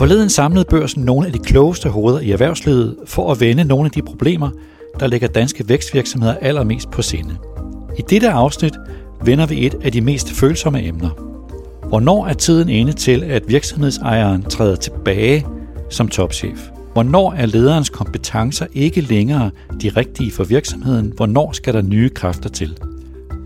Forleden samlede børsen nogle af de klogeste hoveder i erhvervslivet for at vende nogle af de problemer, der ligger danske vækstvirksomheder allermest på sinde. I dette afsnit vender vi et af de mest følsomme emner. Hvornår er tiden inde til, at virksomhedsejeren træder tilbage som topchef? Hvornår er lederens kompetencer ikke længere de rigtige for virksomheden? Hvornår skal der nye kræfter til?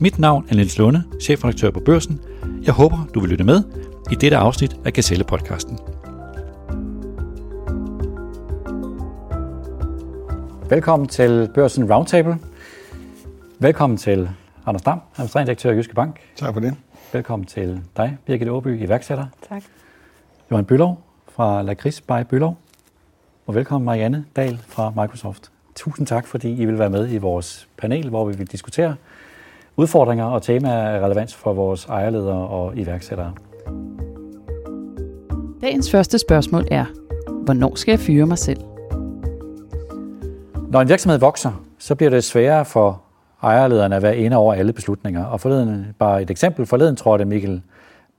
Mit navn er Niels Lunde, chefredaktør på Børsen. Jeg håber, du vil lytte med i dette afsnit af Gazelle-podcasten. Velkommen til Børsen Roundtable. Velkommen til Anders Dam, administrerende direktør i Jyske Bank. Tak for det. Velkommen til dig, Birgit Åby, iværksætter. Tak. Johan Bølov fra Lakris by Bølov. Og velkommen Marianne Dahl fra Microsoft. Tusind tak, fordi I vil være med i vores panel, hvor vi vil diskutere udfordringer og temaer af relevans for vores ejerledere og iværksættere. Dagens første spørgsmål er, hvornår skal jeg fyre mig selv? Når en virksomhed vokser, så bliver det sværere for ejerlederne at være inde over alle beslutninger. Og forleden, bare et eksempel, forleden trådte Mikkel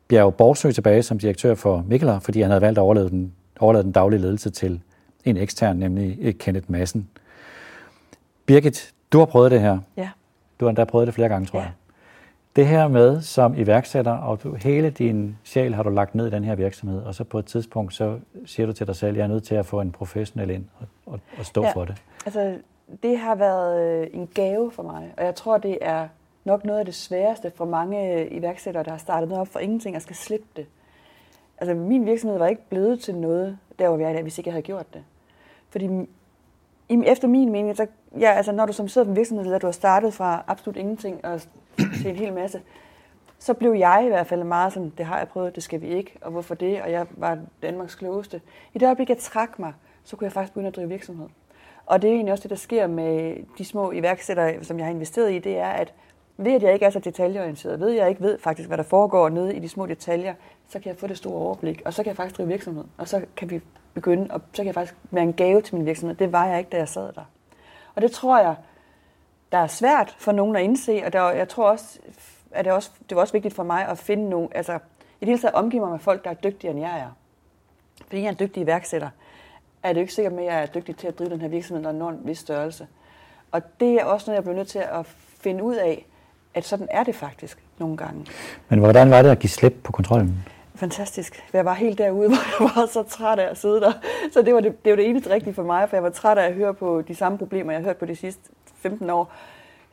Bjerg Borgsø tilbage som direktør for Mikkeler, fordi han havde valgt at overlade den, overlade den daglige ledelse til en ekstern, nemlig Kenneth Madsen. Birgit, du har prøvet det her. Ja. Du har endda prøvet det flere gange, tror Ja. jeg. Det her med som iværksætter, og du, hele din sjæl har du lagt ned i den her virksomhed, og så på et tidspunkt, så siger du til dig selv, jeg er nødt til at få en professionel ind og, og, og stå Ja. for det. Altså, det har været øh, en gave for mig, og jeg tror, det er nok noget af det sværeste for mange øh, iværksættere, der har startet noget op for ingenting og skal slippe det. Altså, min virksomhed var ikke blevet til noget, der hvor vi er i dag, hvis ikke jeg havde gjort det. Fordi efter min mening, så, ja, altså, når du som sidder på virksomhedsleder, du har startet fra absolut ingenting og til en hel masse, så blev jeg i hvert fald meget sådan, det har jeg prøvet, det skal vi ikke, og hvorfor det, og jeg var Danmarks klogeste. I det øjeblik, jeg trak mig, så kunne jeg faktisk begynde at drive virksomhed. Og det er egentlig også det, der sker med de små iværksættere, som jeg har investeret i, det er, at ved at jeg ikke er så detaljeorienteret, ved at jeg ikke ved faktisk, hvad der foregår nede i de små detaljer, så kan jeg få det store overblik, og så kan jeg faktisk drive virksomhed, og så kan vi begynde, og så kan jeg faktisk være en gave til min virksomhed. Det var jeg ikke, da jeg sad der. Og det tror jeg, der er svært for nogen at indse, og der, jeg tror også, at det, også, det var også vigtigt for mig at finde nogle, altså i det hele taget omgive mig med folk, der er dygtigere, end jeg er. Fordi jeg er en dygtig iværksætter, er det jo ikke sikkert med, at jeg er dygtig til at drive den her virksomhed, når den når en vis størrelse. Og det er også noget, jeg bliver nødt til at finde ud af, at sådan er det faktisk nogle gange. Men hvordan var det at give slip på kontrollen? Fantastisk. Jeg var helt derude, hvor jeg var så træt af at sidde der. Så det var det, det, var det eneste rigtige for mig, for jeg var træt af at høre på de samme problemer, jeg har hørt på de sidste 15 år.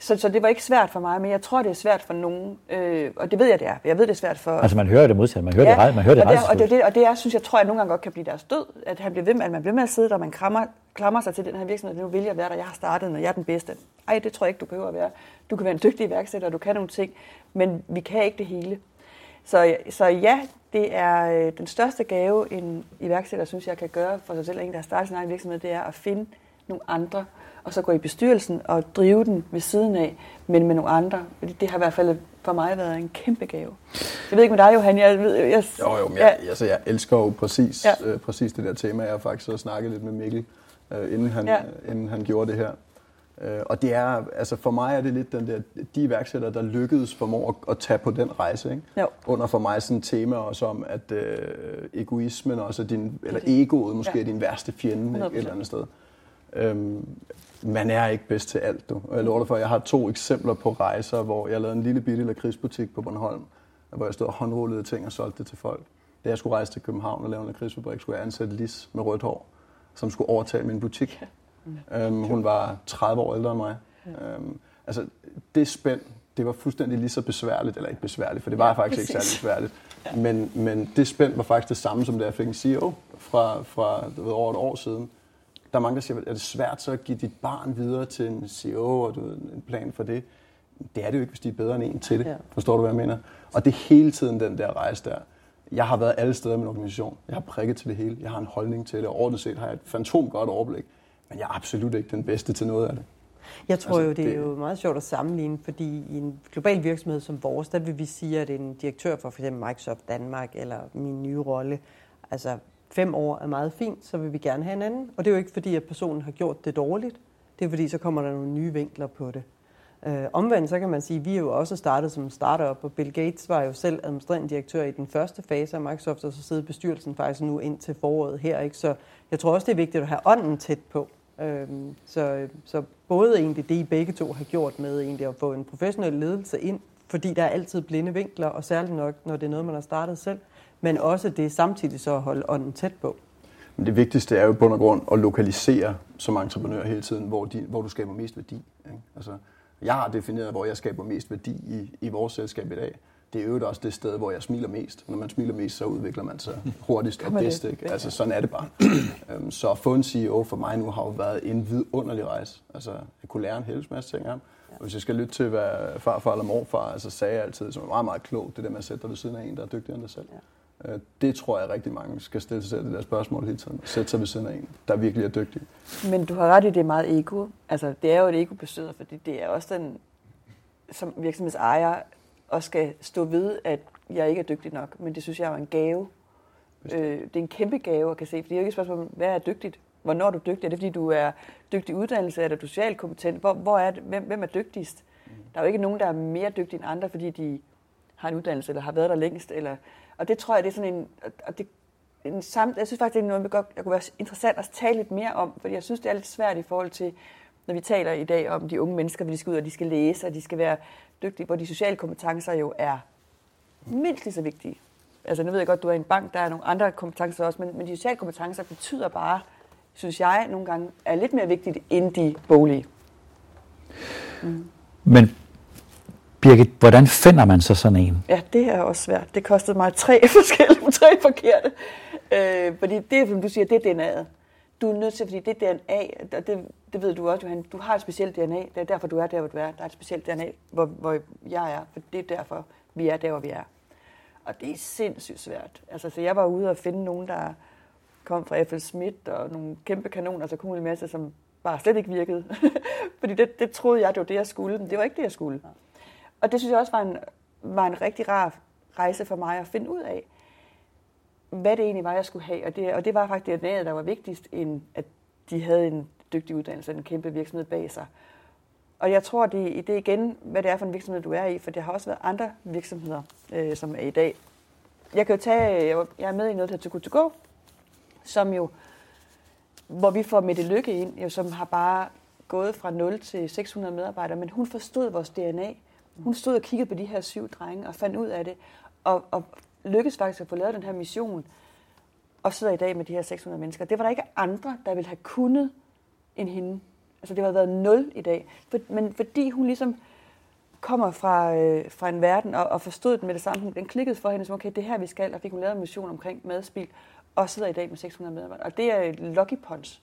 Så, så det var ikke svært for mig, men jeg tror, det er svært for nogen. Øh, og det ved jeg, det er. Jeg ved, det er svært for... Altså man hører det modsatte, man hører det, rej- man hører det og, det, og, det, og det er, synes jeg, tror jeg nogle gange godt kan blive deres død, at, han bliver ved med, at man bliver med at sidde der, og man krammer, klamrer sig til den her virksomhed, nu vil jeg være der, jeg har startet, og jeg er den bedste. Ej, det tror jeg ikke, du behøver at være. Du kan være en dygtig iværksætter, og du kan nogle ting, men vi kan ikke det hele. Så, så ja, det er øh, den største gave, en iværksætter, synes jeg, kan gøre for sig selv, og en, der har startet sin egen virksomhed, det er at finde nogle andre, og så gå i bestyrelsen og drive den ved siden af, men med nogle andre. Fordi det har i hvert fald for mig været en kæmpe gave. Jeg ved ikke med dig, Johan. Jeg, ved- jeg, Jo, jo, men ja, jeg, altså, jeg elsker jo præcis, Ja. ja. øh, præcis det der tema. Jeg har faktisk også snakket lidt med Mikkel, øh, inden, han, Ja. ja. inden han gjorde det her. Øh, og det er, altså for mig er det lidt den der, de iværksættere, der lykkedes formår at, at tage på den rejse. Ikke? Jo. Under for mig sådan et tema også om, at øh, egoismen også er din, eller egoet måske Ja. ja. er din værste fjende ikke? 100%. et eller andet sted. Øhm, man er ikke bedst til alt, du. Og jeg lover dig for, jeg har to eksempler på rejser, hvor jeg lavede en lille bitte lakridsbutik på Bornholm, hvor jeg stod og håndrullede ting og solgte det til folk. Da jeg skulle rejse til København og lave en lakridsfabrik, skulle jeg ansætte Lis med rødt hår, som skulle overtage min butik. Øhm, hun var 30 år ældre end mig. Øhm, altså, det spænd, det var fuldstændig lige så besværligt, eller ikke besværligt, for det var Ja, ja, faktisk ikke præcis. særlig besværligt. Men, men det spænd var faktisk det samme, som da jeg fik en CEO fra, fra ved, over et år siden. Der er mange, der siger, er det svært så at give dit barn videre til en CEO, og du en plan for det? Det er det jo ikke, hvis de er bedre end en til det. Ja. Forstår du, hvad jeg mener? Og det er hele tiden den der rejse der. Jeg har været alle steder i min organisation. Jeg har prikket til det hele. Jeg har en holdning til det. Og ordentligt set har jeg et fantom godt overblik. Men jeg er absolut ikke den bedste til noget af det. Jeg tror Altså, jo, det er det- jo meget sjovt at sammenligne, fordi i en global virksomhed som vores, der vil vi sige, at en direktør for f.eks. Microsoft Danmark eller min nye rolle, altså fem år er meget fint, så vil vi gerne have en anden. Og det er jo ikke fordi, at personen har gjort det dårligt. Det er fordi, så kommer der nogle nye vinkler på det. Øh, omvendt så kan man sige, at vi er jo også startet som startup, og Bill Gates var jo selv administrerende direktør i den første fase af Microsoft, og så sidder bestyrelsen faktisk nu ind til foråret her. Ikke? Så jeg tror også, det er vigtigt at have ånden tæt på. Øh, så, så både egentlig det, I begge to har gjort med egentlig at få en professionel ledelse ind, fordi der er altid blinde vinkler, og særligt nok, når det er noget, man har startet selv, men også det samtidig så at holde ånden tæt på. Men det vigtigste er jo på bund og grund at lokalisere som entreprenør hele tiden, hvor, de, hvor du skaber mest værdi. Ikke? Altså, jeg har defineret, hvor jeg skaber mest værdi i, i vores selskab i dag. Det er jo også det sted, hvor jeg smiler mest. Når man smiler mest, så udvikler man sig hurtigst og bedst. Ikke? Altså, sådan er det bare. Øhm, så at få en CEO for mig nu har jo været en vidunderlig rejse. Altså, jeg kunne lære en hel masse ting af ham. Og hvis jeg skal lytte til, hvad farfar eller morfar altså, sagde jeg altid, som er meget, meget klogt, det der med at sætte dig ved siden af en, der er dygtigere end dig selv. Ja. Øh, det tror jeg rigtig mange skal stille sig selv det der spørgsmål hele tiden. Sætte sig ved siden af en, der virkelig er dygtig. Men du har ret i, det er meget ego. Altså, det er jo et ego besøger, fordi det er også den, som virksomhedsejer, også skal stå ved, at jeg ikke er dygtig nok. Men det synes jeg er en gave. Øh, det er en kæmpe gave at kan se, for det er jo ikke et spørgsmål hvad er dygtigt? Hvornår er du dygtig? Er det fordi, du er dygtig uddannelse? Er du socialt kompetent? Hvor, hvor er det? Hvem, hvem er dygtigst? Mm. Der er jo ikke nogen, der er mere dygtige end andre, fordi de har en uddannelse, eller har været der længst. Eller, og det tror jeg, det er sådan en... Og det, en samt, jeg synes faktisk, det er noget, der kunne være interessant at tale lidt mere om, fordi jeg synes, det er lidt svært i forhold til, når vi taler i dag om de unge mennesker, hvor de skal ud, og de skal læse, og de skal være dygtige, hvor de sociale kompetencer jo er mindst lige så vigtige. Altså nu ved jeg godt, du er i en bank, der er nogle andre kompetencer også, men, men de sociale kompetencer betyder bare, synes jeg, nogle gange er lidt mere vigtigt end de boglige. Mm. Men Birgit, hvordan finder man så sådan en? Ja, det er også svært. Det kostede mig tre forskellige, tre forkerte. Øh, fordi det, som du siger, det er DNA'et. Du er nødt til, fordi det er DNA, og det, det ved du også, Johan, du har et specielt DNA. Det er derfor, du er der, hvor du er. Der er et specielt DNA, hvor, hvor jeg er, for det er derfor, vi er der, hvor vi er. Og det er sindssygt svært. Altså, så jeg var ude og finde nogen, der kom fra F.L. Schmidt og nogle kæmpe kanoner, så kom en masse, som bare slet ikke virkede. Fordi det, det troede jeg, det var det, jeg skulle, men det var ikke det, jeg skulle. Og det synes jeg også var en, var en rigtig rar rejse for mig at finde ud af, hvad det egentlig var, jeg skulle have. Og det, og det var faktisk det, der var vigtigst, end at de havde en dygtig uddannelse en kæmpe virksomhed bag sig. Og jeg tror, det, det er igen, hvad det er for en virksomhed, du er i, for det har også været andre virksomheder, øh, som er i dag. Jeg kan jo tage, jeg er med i noget, der hedder To To Go, som jo, hvor vi får Mette Lykke ind, jo, som har bare gået fra 0 til 600 medarbejdere, men hun forstod vores DNA. Hun stod og kiggede på de her syv drenge og fandt ud af det, og, og lykkedes faktisk at få lavet den her mission, og sidder i dag med de her 600 mennesker. Det var der ikke andre, der ville have kunnet end hende. Altså det har været nul i dag. For, men fordi hun ligesom kommer fra, øh, fra en verden og, og forstod den med det samme, den klikkede for hende, som okay, det her vi skal, og fik hun lavet en mission omkring madspil, og sidder i dag med 600 medarbejdere. Og det er et lucky punch.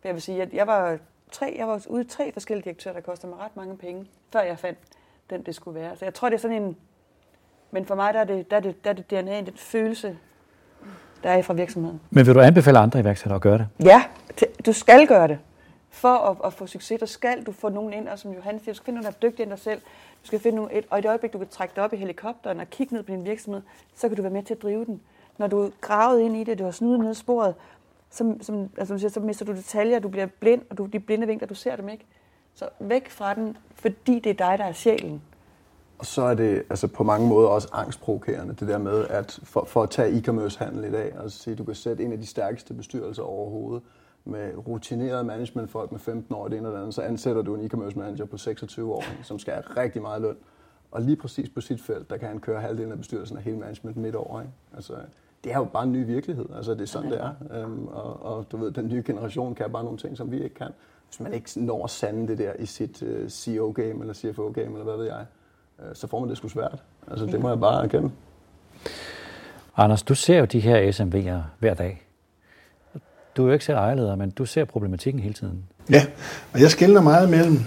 For jeg vil sige, at jeg var, tre, jeg var ude i tre forskellige direktører, der kostede mig ret mange penge, før jeg fandt den, det skulle være. Så jeg tror, det er sådan en... Men for mig, der er det, der er det, der er det DNA, den følelse, der er fra virksomheden. Men vil du anbefale andre iværksættere at gøre det? Ja, du skal gøre det. For at, at få succes, der skal du få nogen ind, og som Johan siger, du skal finde nogen, der er dygtig end dig selv. Du skal finde nogen, et, og i det øjeblik, du kan trække dig op i helikopteren og kigge ned på din virksomhed, så kan du være med til at drive den. Når du er gravet ind i det, du har snudet ned i sporet, så, som, altså, siger, så mister du detaljer, du bliver blind, og du, de blinde vinkler, du ser dem ikke. Så væk fra den, fordi det er dig, der er sjælen. Og så er det altså på mange måder også angstprovokerende, det der med, at for, for at tage e-commerce-handel i dag, altså sige, du kan sætte en af de stærkeste bestyrelser overhovedet, med rutinerede managementfolk med 15 år, det ene eller andet, så ansætter du en e-commerce manager på 26 år, som skal have rigtig meget løn. Og lige præcis på sit felt, der kan han køre halvdelen af bestyrelsen af hele management midt over. Ikke? Altså, det er jo bare en ny virkelighed. Altså, det er sådan, det er. Øhm, og, og, du ved, den nye generation kan bare nogle ting, som vi ikke kan. Hvis man ikke når at sande det der i sit uh, øh, CEO-game eller CFO-game, eller hvad ved jeg, uh, så får man det sgu svært. Altså, det må jeg bare erkende. Anders, du ser jo de her SMV'er hver dag. Du er jo ikke selv ejerleder, men du ser problematikken hele tiden. Ja, og jeg skældner meget mellem,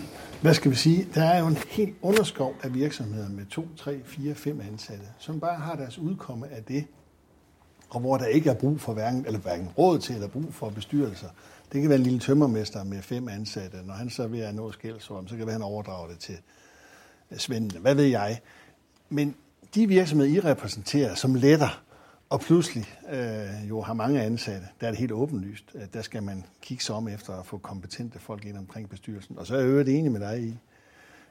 hvad skal vi sige, der er jo en helt underskov af virksomheder med to, tre, fire, fem ansatte, som bare har deres udkomme af det, og hvor der ikke er brug for hverken, eller hverken råd til eller brug for bestyrelser. Det kan være en lille tømmermester med fem ansatte. Når han så er ved at nå skældsord, så kan det være, han overdrager det til svendene. Hvad ved jeg? Men de virksomheder, I repræsenterer, som letter, og pludselig øh, jo har mange ansatte, der er det helt åbenlyst, at der skal man kigge sig om efter at få kompetente folk ind omkring bestyrelsen. Og så er jeg øvrigt enig med dig i,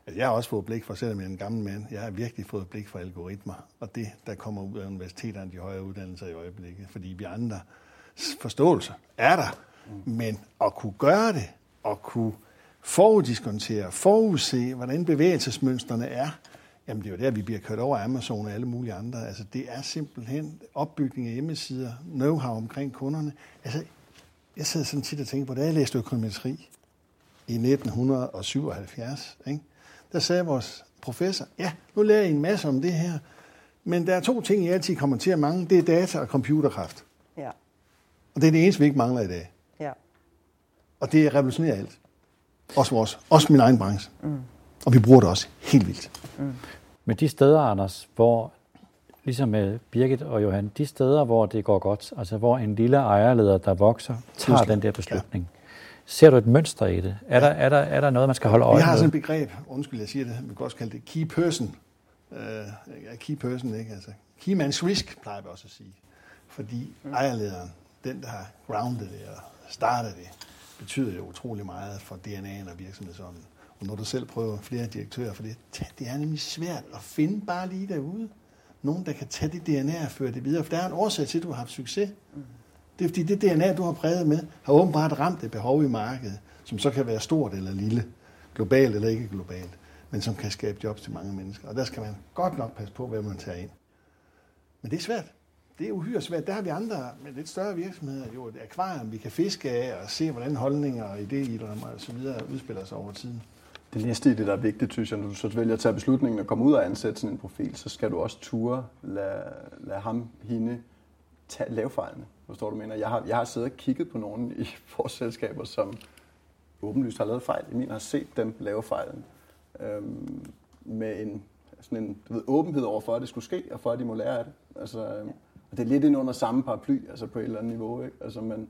at jeg har også fået blik for, selvom jeg er en gammel mand, jeg har virkelig fået blik for algoritmer, og det, der kommer ud af universiteterne, de højere uddannelser i øjeblikket, fordi vi andre forståelse er der, men at kunne gøre det, og kunne foruddiskontere, forudse, hvordan bevægelsesmønstrene er, jamen det er jo der, vi bliver kørt over Amazon og alle mulige andre. Altså det er simpelthen opbygning af hjemmesider, know-how omkring kunderne. Altså, jeg sidder sådan tit og tænker på, da jeg læste økonometri i 1977, ikke? der sagde vores professor, ja, nu lærer I en masse om det her, men der er to ting, I altid kommer til at mangle, det er data og computerkraft. Ja. Og det er det eneste, vi ikke mangler i dag. Og det revolutionerer alt. Også vores. Også min egen branche. Mm. Og vi bruger det også helt vildt. Mm. Men de steder, Anders, hvor, ligesom med Birgit og Johan, de steder, hvor det går godt, altså hvor en lille ejerleder, der vokser, tager den der beslutning. Ja. Ser du et mønster i det? Er, der, er, der, er der noget, man skal holde øje med? Vi har sådan et begreb, undskyld, jeg siger det, vi kan også kalde det key person. Uh, key person, ikke? Altså, key man's risk, plejer vi også at sige. Fordi ejerlederen, den der har grounded det og startet det, betyder jo utrolig meget for DNA'en og virksomhedsånden. Og når du selv prøver flere direktører for det, det er nemlig svært at finde bare lige derude. Nogen, der kan tage det DNA og føre det videre. For der er en årsag til, at du har haft succes. Det er fordi, det DNA, du har præget med, har åbenbart ramt et behov i markedet, som så kan være stort eller lille, globalt eller ikke globalt, men som kan skabe jobs til mange mennesker. Og der skal man godt nok passe på, hvad man tager ind. Men det er svært det er uhyre svært. Der har vi andre med lidt større virksomheder jo et akvarium, vi kan fiske af og se, hvordan holdninger og idéer og så videre udspiller sig over tiden. Det næste i det, der er vigtigt, synes jeg, når du så vælger at tage beslutningen og komme ud og ansætte sådan en profil, så skal du også ture lade, lade ham, hende, tage, lave fejlene. Forstår du, mener? Jeg har, jeg har siddet og kigget på nogle i vores selskaber, som åbenlyst har lavet fejl. Jeg har set dem lave fejlen. Øhm, med en, sådan en du ved, åbenhed over for, at det skulle ske, og for, at de må lære af det. Altså, øhm, og det er lidt ind under samme paraply, altså på et eller andet niveau. Ikke? Altså man,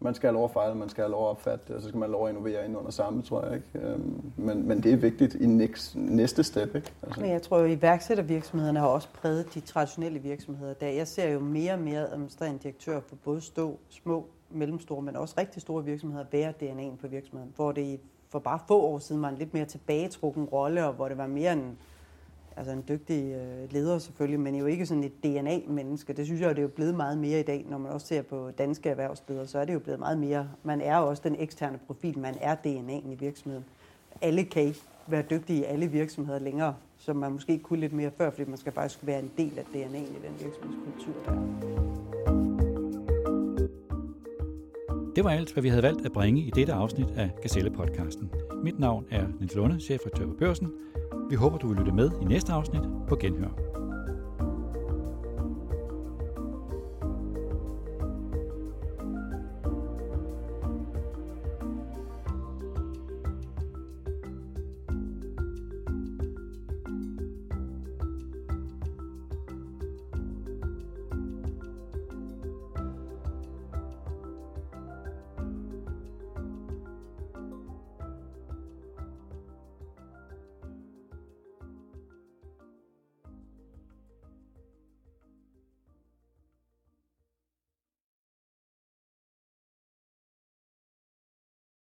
man skal have lov at fejle, man skal have lov at opfatte det, og så skal man have lov at innovere ind under samme, tror jeg. Ikke? Øhm, men, men det er vigtigt i next, næste step. Ikke? Altså. Men jeg tror jo, at iværksættervirksomhederne har også præget de traditionelle virksomheder. Der jeg ser jo mere og mere administrerende direktør for både stå, små, mellemstore, men også rigtig store virksomheder være DNA'en på virksomheden, hvor det for bare få år siden var en lidt mere tilbagetrukken rolle, og hvor det var mere en altså en dygtig øh, leder selvfølgelig, men jo ikke sådan et DNA-menneske. Det synes jeg, det er jo blevet meget mere i dag, når man også ser på danske erhvervsledere, så er det jo blevet meget mere. Man er også den eksterne profil, man er DNA'en i virksomheden. Alle kan ikke være dygtige i alle virksomheder længere, som man måske kunne lidt mere før, fordi man skal faktisk være en del af DNA'en i den virksomhedskultur, der Det var alt, hvad vi havde valgt at bringe i dette afsnit af Gazelle-podcasten. Mit navn er Nils Lunde, chefredaktør på Børsen. Vi håber, du vil lytte med i næste afsnit på Genhør.